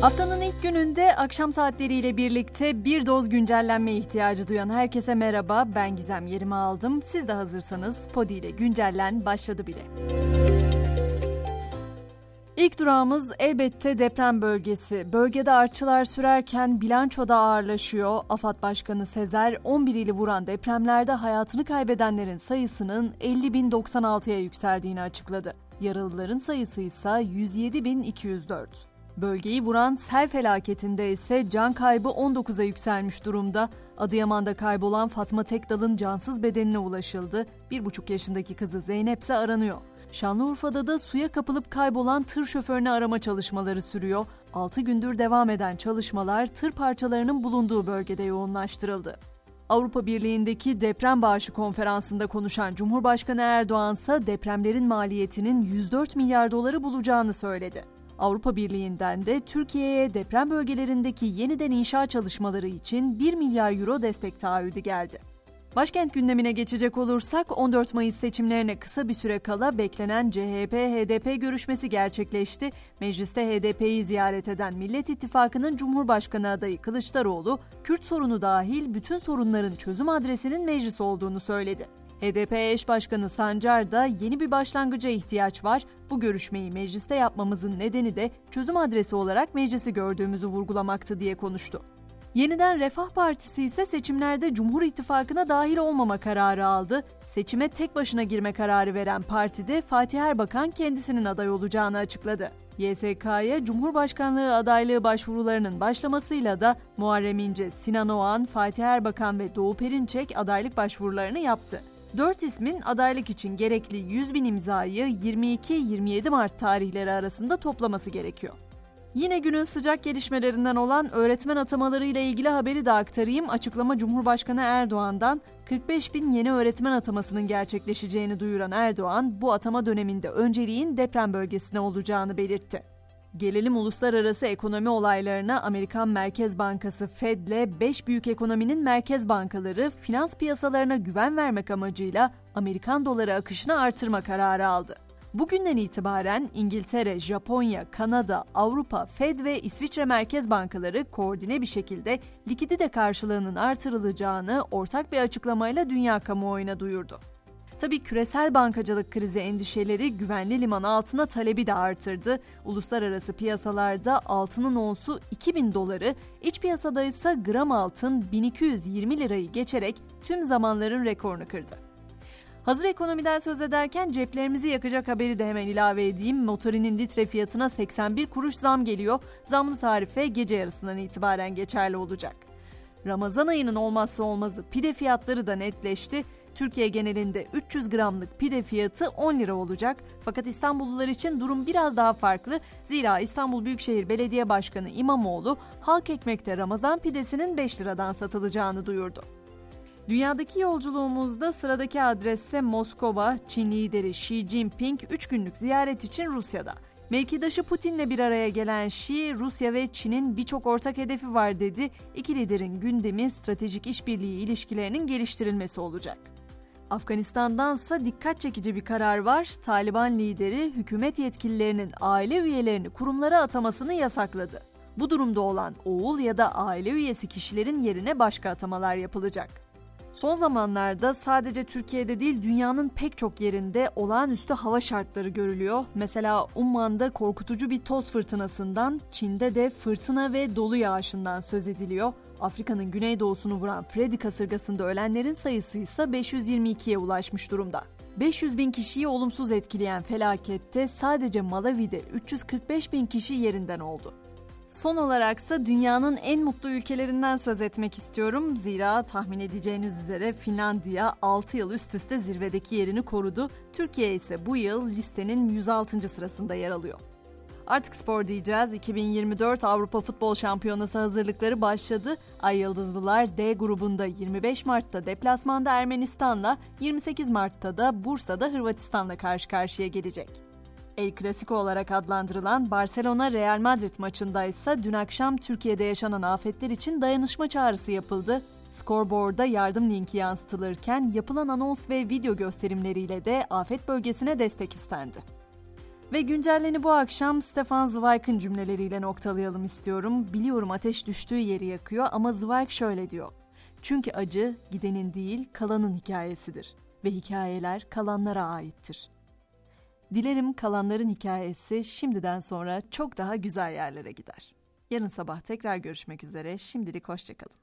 Haftanın ilk gününde akşam saatleriyle birlikte bir doz güncellenme ihtiyacı duyan herkese merhaba. Ben Gizem yerimi aldım. Siz de hazırsanız Podi ile güncellen başladı bile. İlk durağımız elbette deprem bölgesi. Bölgede artçılar sürerken bilançoda ağırlaşıyor. AFAD Başkanı Sezer 11 ili vuran depremlerde hayatını kaybedenlerin sayısının 50.096'ya yükseldiğini açıkladı. Yaralıların sayısı ise 107.204. Bölgeyi vuran sel felaketinde ise can kaybı 19'a yükselmiş durumda. Adıyaman'da kaybolan Fatma Tekdal'ın cansız bedenine ulaşıldı. 1,5 yaşındaki kızı Zeynep ise aranıyor. Şanlıurfa'da da suya kapılıp kaybolan tır şoförünü arama çalışmaları sürüyor. 6 gündür devam eden çalışmalar tır parçalarının bulunduğu bölgede yoğunlaştırıldı. Avrupa Birliği'ndeki deprem bağışı konferansında konuşan Cumhurbaşkanı Erdoğan ise depremlerin maliyetinin 104 milyar doları bulacağını söyledi. Avrupa Birliği'nden de Türkiye'ye deprem bölgelerindeki yeniden inşa çalışmaları için 1 milyar euro destek taahhüdü geldi. Başkent gündemine geçecek olursak 14 Mayıs seçimlerine kısa bir süre kala beklenen CHP-HDP görüşmesi gerçekleşti. Mecliste HDP'yi ziyaret eden Millet İttifakı'nın Cumhurbaşkanı adayı Kılıçdaroğlu, Kürt sorunu dahil bütün sorunların çözüm adresinin meclis olduğunu söyledi. HDP eş başkanı Sancar da yeni bir başlangıca ihtiyaç var. Bu görüşmeyi mecliste yapmamızın nedeni de çözüm adresi olarak meclisi gördüğümüzü vurgulamaktı diye konuştu. Yeniden Refah Partisi ise seçimlerde Cumhur İttifakı'na dahil olmama kararı aldı. Seçime tek başına girme kararı veren partide Fatih Erbakan kendisinin aday olacağını açıkladı. YSK'ya Cumhurbaşkanlığı adaylığı başvurularının başlamasıyla da Muharrem İnce, Sinan Oğan, Fatih Erbakan ve Doğu Perinçek adaylık başvurularını yaptı. Dört ismin adaylık için gerekli 100 bin imzayı 22-27 Mart tarihleri arasında toplaması gerekiyor. Yine günün sıcak gelişmelerinden olan öğretmen atamaları ile ilgili haberi de aktarayım. Açıklama Cumhurbaşkanı Erdoğan'dan 45 bin yeni öğretmen atamasının gerçekleşeceğini duyuran Erdoğan, bu atama döneminde önceliğin deprem bölgesine olacağını belirtti. Gelelim uluslararası ekonomi olaylarına Amerikan Merkez Bankası Fed ile 5 büyük ekonominin merkez bankaları finans piyasalarına güven vermek amacıyla Amerikan doları akışını artırma kararı aldı. Bugünden itibaren İngiltere, Japonya, Kanada, Avrupa, Fed ve İsviçre Merkez Bankaları koordine bir şekilde likidite karşılığının artırılacağını ortak bir açıklamayla dünya kamuoyuna duyurdu. Tabii küresel bankacılık krizi endişeleri güvenli liman altına talebi de artırdı. Uluslararası piyasalarda altının onsu 2000 doları, iç piyasada ise gram altın 1220 lirayı geçerek tüm zamanların rekorunu kırdı. Hazır ekonomiden söz ederken ceplerimizi yakacak haberi de hemen ilave edeyim. Motorinin litre fiyatına 81 kuruş zam geliyor. Zamlı tarife gece yarısından itibaren geçerli olacak. Ramazan ayının olmazsa olmazı pide fiyatları da netleşti. Türkiye genelinde 300 gramlık pide fiyatı 10 lira olacak. Fakat İstanbullular için durum biraz daha farklı. Zira İstanbul Büyükşehir Belediye Başkanı İmamoğlu halk ekmekte Ramazan pidesinin 5 liradan satılacağını duyurdu. Dünyadaki yolculuğumuzda sıradaki adresse Moskova, Çin lideri Xi Jinping 3 günlük ziyaret için Rusya'da. Mevkidaşı Putin'le bir araya gelen Xi, Rusya ve Çin'in birçok ortak hedefi var dedi. İki liderin gündemi stratejik işbirliği ilişkilerinin geliştirilmesi olacak. Afganistan'dansa dikkat çekici bir karar var. Taliban lideri hükümet yetkililerinin aile üyelerini kurumlara atamasını yasakladı. Bu durumda olan oğul ya da aile üyesi kişilerin yerine başka atamalar yapılacak. Son zamanlarda sadece Türkiye'de değil dünyanın pek çok yerinde olağanüstü hava şartları görülüyor. Mesela Umman'da korkutucu bir toz fırtınasından, Çin'de de fırtına ve dolu yağışından söz ediliyor. Afrika'nın güneydoğusunu vuran Freddy kasırgasında ölenlerin sayısı ise 522'ye ulaşmış durumda. 500 bin kişiyi olumsuz etkileyen felakette sadece Malawi'de 345 bin kişi yerinden oldu. Son olaraksa dünyanın en mutlu ülkelerinden söz etmek istiyorum. Zira tahmin edeceğiniz üzere Finlandiya 6 yıl üst üste zirvedeki yerini korudu. Türkiye ise bu yıl listenin 106. sırasında yer alıyor. Artık spor diyeceğiz. 2024 Avrupa Futbol Şampiyonası hazırlıkları başladı. Ay Yıldızlılar D grubunda 25 Mart'ta deplasmanda Ermenistan'la, 28 Mart'ta da Bursa'da Hırvatistan'la karşı karşıya gelecek. El Clasico olarak adlandırılan Barcelona-Real Madrid maçında ise dün akşam Türkiye'de yaşanan afetler için dayanışma çağrısı yapıldı. Scoreboard'da yardım linki yansıtılırken yapılan anons ve video gösterimleriyle de afet bölgesine destek istendi. Ve güncelleni bu akşam Stefan Zweig'ın cümleleriyle noktalayalım istiyorum. Biliyorum ateş düştüğü yeri yakıyor ama Zweig şöyle diyor. Çünkü acı gidenin değil kalanın hikayesidir ve hikayeler kalanlara aittir. Dilerim kalanların hikayesi şimdiden sonra çok daha güzel yerlere gider. Yarın sabah tekrar görüşmek üzere. Şimdilik hoşçakalın.